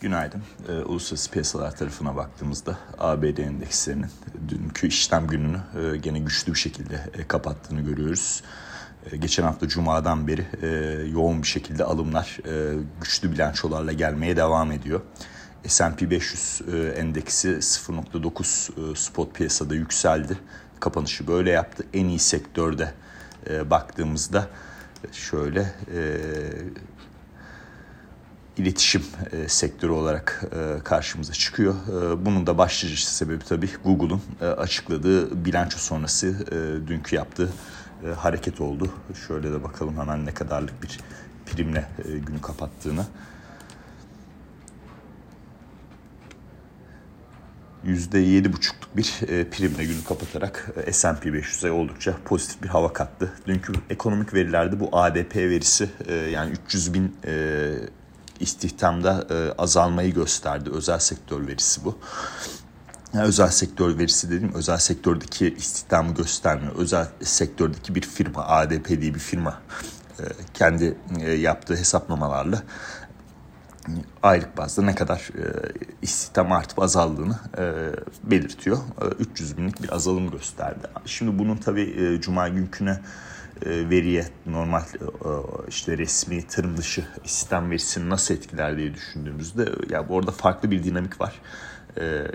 Günaydın. Ee, uluslararası piyasalar tarafına baktığımızda ABD endekslerinin dünkü işlem gününü e, gene güçlü bir şekilde e, kapattığını görüyoruz. E, geçen hafta Cuma'dan beri e, yoğun bir şekilde alımlar e, güçlü bilançolarla gelmeye devam ediyor. S&P 500 e, endeksi 0.9 e, spot piyasada yükseldi. Kapanışı böyle yaptı. En iyi sektörde e, baktığımızda şöyle e, iletişim e, sektörü olarak e, karşımıza çıkıyor. E, bunun da başlıca sebebi tabii Google'un e, açıkladığı bilanço sonrası e, dünkü yaptığı e, hareket oldu. Şöyle de bakalım hemen ne kadarlık bir primle e, günü kapattığını. %7,5'luk bir e, primle günü kapatarak e, S&P 500'e oldukça pozitif bir hava kattı. Dünkü ekonomik verilerde bu ADP verisi e, yani 300 bin istihdamda azalmayı gösterdi. Özel sektör verisi bu. Yani özel sektör verisi dedim özel sektördeki istihdamı göstermiyor. Özel sektördeki bir firma ADP diye bir firma kendi yaptığı hesaplamalarla aylık bazda ne kadar e, istihdam artıp azaldığını e, belirtiyor. E, 300 binlik bir azalım gösterdi. Şimdi bunun tabii e, cuma günküne e, veriye normal e, işte resmi tırım dışı istihdam verisini nasıl etkiler diye düşündüğümüzde ya bu arada farklı bir dinamik var. E,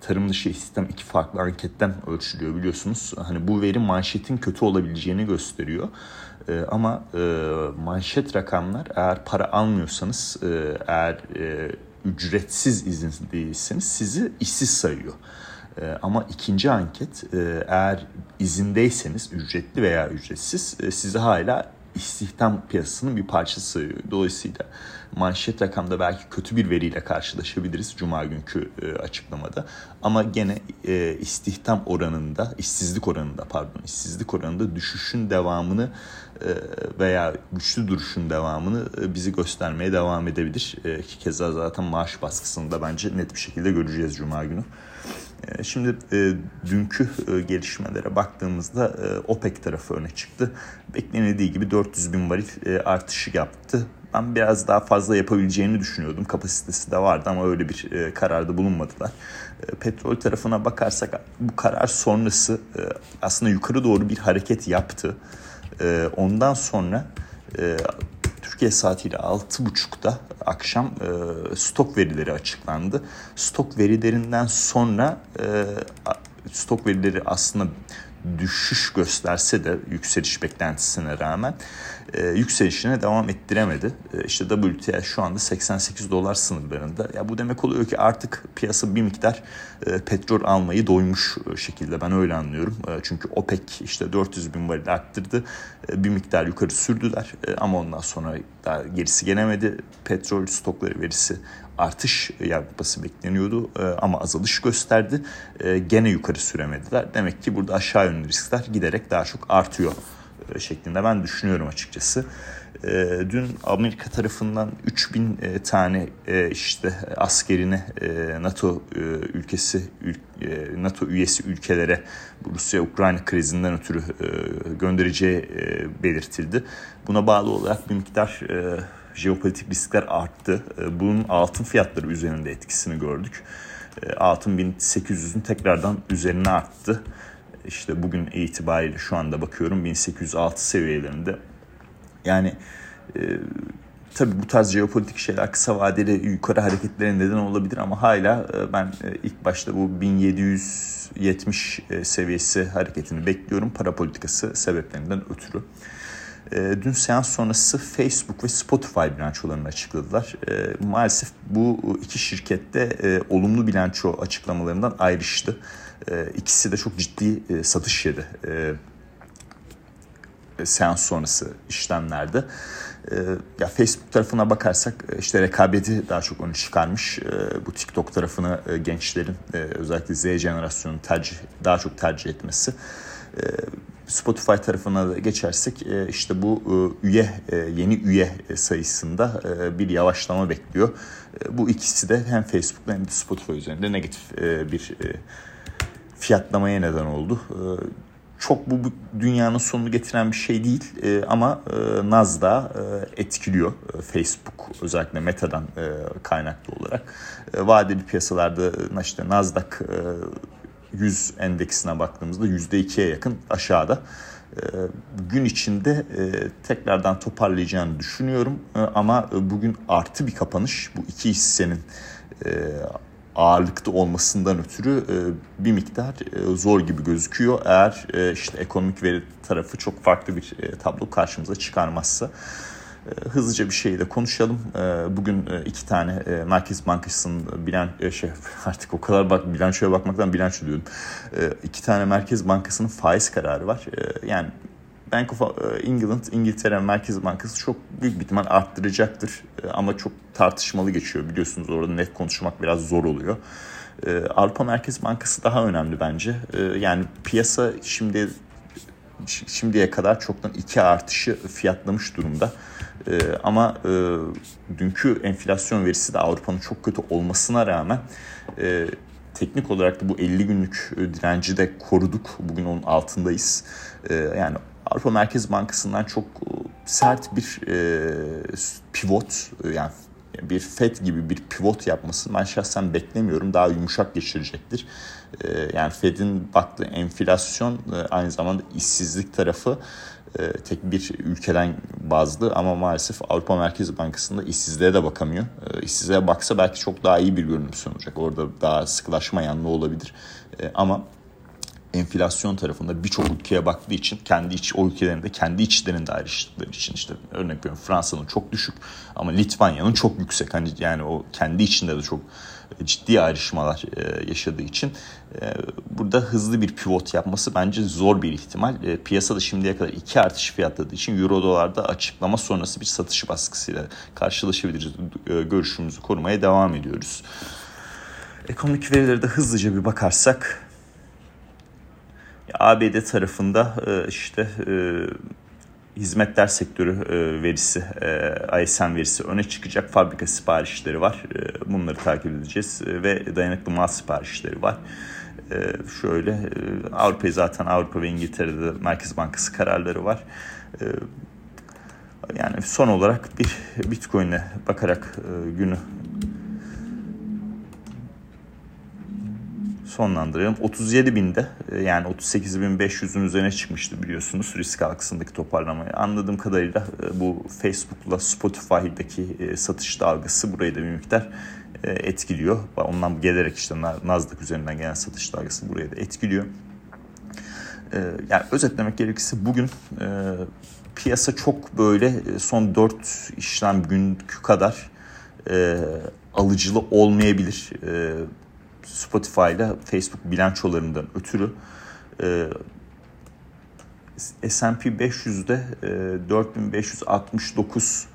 tarım dışı istihdam iki farklı anketten ölçülüyor biliyorsunuz. Hani bu veri manşetin kötü olabileceğini gösteriyor. E, ama e, manşet rakamlar eğer para almıyorsanız, e, eğer e, ücretsiz izin değilseniz sizi işsiz sayıyor. E, ama ikinci anket e, eğer izindeyseniz ücretli veya ücretsiz e, sizi hala istihdam piyasasının bir parçası. Dolayısıyla manşet rakamda belki kötü bir veriyle karşılaşabiliriz Cuma günkü e, açıklamada. Ama gene istihdam oranında, işsizlik oranında pardon, işsizlik oranında düşüşün devamını veya güçlü duruşun devamını bizi göstermeye devam edebilir. Keza zaten maaş baskısını da bence net bir şekilde göreceğiz Cuma günü. Ee, şimdi e, dünkü e, gelişmelere baktığımızda e, OPEC tarafı öne çıktı. Beklenildiği gibi 400 bin varil e, artışı yaptı. Ben biraz daha fazla yapabileceğini düşünüyordum. Kapasitesi de vardı ama öyle bir e, kararda bulunmadılar. E, petrol tarafına bakarsak bu karar sonrası e, aslında yukarı doğru bir hareket yaptı. E, ondan sonra e, Türkiye saatiyle 6.30'da akşam e, stok verileri açıklandı. Stok verilerinden sonra e, stok verileri aslında düşüş gösterse de yükseliş beklentisine rağmen e, yükselişine devam ettiremedi. E, işte WTI şu anda 88 dolar sınırlarında. Ya bu demek oluyor ki artık piyasa bir miktar e, petrol almayı doymuş şekilde ben öyle anlıyorum. E, çünkü OPEC işte 400 bin varil arttırdı. E, bir miktar yukarı sürdüler e, ama ondan sonra daha gerisi gelemedi. Petrol stokları verisi artış yapması bekleniyordu e, ama azalış gösterdi. E, gene yukarı süremediler. Demek ki burada aşağı yönlü riskler giderek daha çok artıyor e, şeklinde ben düşünüyorum açıkçası. Dün Amerika tarafından 3000 tane işte askerini NATO ülkesi NATO üyesi ülkelere Rusya-Ukrayna krizinden ötürü göndereceği belirtildi. Buna bağlı olarak bir miktar jeopolitik riskler arttı. Ee, bunun altın fiyatları üzerinde etkisini gördük. Ee, altın 1800'ün tekrardan üzerine arttı. İşte bugün itibariyle şu anda bakıyorum 1806 seviyelerinde. Yani e, tabi bu tarz jeopolitik şeyler kısa vadeli yukarı hareketlere neden olabilir ama hala e, ben e, ilk başta bu 1770 e, seviyesi hareketini bekliyorum para politikası sebeplerinden ötürü. E, dün seans sonrası Facebook ve Spotify bilançolarını açıkladılar. E, maalesef bu iki şirkette e, olumlu bilanço açıklamalarından ayrıştı. E, ikisi de çok ciddi e, satış yedi e, seans sonrası işlemlerde. E, ya Facebook tarafına bakarsak e, işte rekabeti daha çok öne çıkarmış. E, bu TikTok tarafını e, gençlerin e, özellikle Z jenerasyonun tercih daha çok tercih etmesi. E, Spotify tarafına da geçersek e, işte bu e, üye e, yeni üye sayısında bir yavaşlama bekliyor. Bu ikisi de hem Facebook'ta hem de Spotify üzerinde negatif bir fiyatlamaya neden oldu. çok bu, dünyanın sonunu getiren bir şey değil ama Nasdaq etkiliyor Facebook özellikle Meta'dan kaynaklı olarak. Vadeli piyasalarda işte Nasdaq 100 endeksine baktığımızda %2'ye yakın aşağıda. E, gün içinde e, tekrardan toparlayacağını düşünüyorum e, ama e, bugün artı bir kapanış bu iki hissenin e, ağırlıkta olmasından ötürü bir miktar zor gibi gözüküyor. Eğer işte ekonomik veri tarafı çok farklı bir tablo karşımıza çıkarmazsa. Hızlıca bir şeyi de konuşalım. Bugün iki tane Merkez Bankası'nın bilan şey artık o kadar bak bilançoya bakmaktan bilanço diyorum. İki tane Merkez Bankası'nın faiz kararı var. Yani Bank of e, England, İngiltere Merkez Bankası çok büyük bir ihtimal arttıracaktır. E, ama çok tartışmalı geçiyor biliyorsunuz orada net konuşmak biraz zor oluyor. E, Avrupa Merkez Bankası daha önemli bence. Yani piyasa şimdi şimdiye kadar çoktan iki artışı fiyatlamış durumda. Ama dünkü enflasyon verisi de Avrupa'nın çok kötü olmasına rağmen teknik olarak da bu 50 günlük direnci de koruduk. Bugün onun altındayız. Yani Avrupa Merkez Bankası'ndan çok e, sert bir e, pivot e, yani bir FED gibi bir pivot yapmasını ben şahsen beklemiyorum. Daha yumuşak geçirecektir. E, yani FED'in baktığı enflasyon e, aynı zamanda işsizlik tarafı e, tek bir ülkeden bazlı ama maalesef Avrupa Merkez Bankası'nda işsizliğe de bakamıyor. E, işsizliğe baksa belki çok daha iyi bir görünüm sunacak. Orada daha sıkılaşma yanlı olabilir. E, ama enflasyon tarafında birçok ülkeye baktığı için kendi iç o ülkelerinde kendi içlerinde ayrıştıkları için işte örnek veriyorum Fransa'nın çok düşük ama Litvanya'nın çok yüksek hani yani o kendi içinde de çok ciddi ayrışmalar e, yaşadığı için e, burada hızlı bir pivot yapması bence zor bir ihtimal. E, piyasada şimdiye kadar iki artış fiyatladığı için euro dolarda açıklama sonrası bir satış baskısıyla karşılaşabiliriz. Görüşümüzü korumaya devam ediyoruz. Ekonomik verilere de hızlıca bir bakarsak ABD tarafında işte hizmetler sektörü e, verisi, ISM verisi öne çıkacak fabrika siparişleri var. Bunları takip edeceğiz ve dayanıklı mal siparişleri var. Şöyle Avrupa zaten Avrupa ve İngiltere'de Merkez Bankası kararları var. Yani son olarak bir Bitcoin'e bakarak günü sonlandıralım. 37 binde e, yani 38.500'ün üzerine çıkmıştı biliyorsunuz risk algısındaki toparlamayı. Anladığım kadarıyla e, bu Facebook'la Spotify'daki e, satış dalgası burayı da bir miktar etkiliyor. Ondan gelerek işte Nasdaq üzerinden gelen satış dalgası burayı da etkiliyor. Yani özetlemek gerekirse bugün piyasa çok böyle son 4 işlem günkü kadar alıcılı olmayabilir. Spotify ile Facebook bilançolarından ötürü e, S&P 500'de e, 4569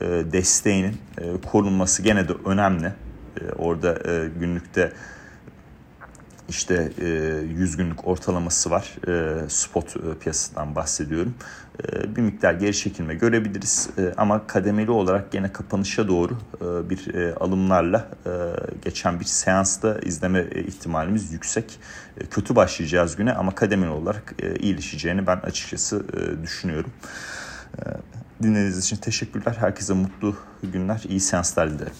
e, desteğinin e, korunması gene de önemli. E, orada e, günlükte işte 100 e, günlük ortalaması var. E, spot e, piyasasından bahsediyorum. Bir miktar geri çekilme görebiliriz. Ama kademeli olarak gene kapanışa doğru bir alımlarla geçen bir seansta izleme ihtimalimiz yüksek. Kötü başlayacağız güne ama kademeli olarak iyileşeceğini ben açıkçası düşünüyorum. Dinlediğiniz için teşekkürler. Herkese mutlu günler, iyi seanslar dilerim.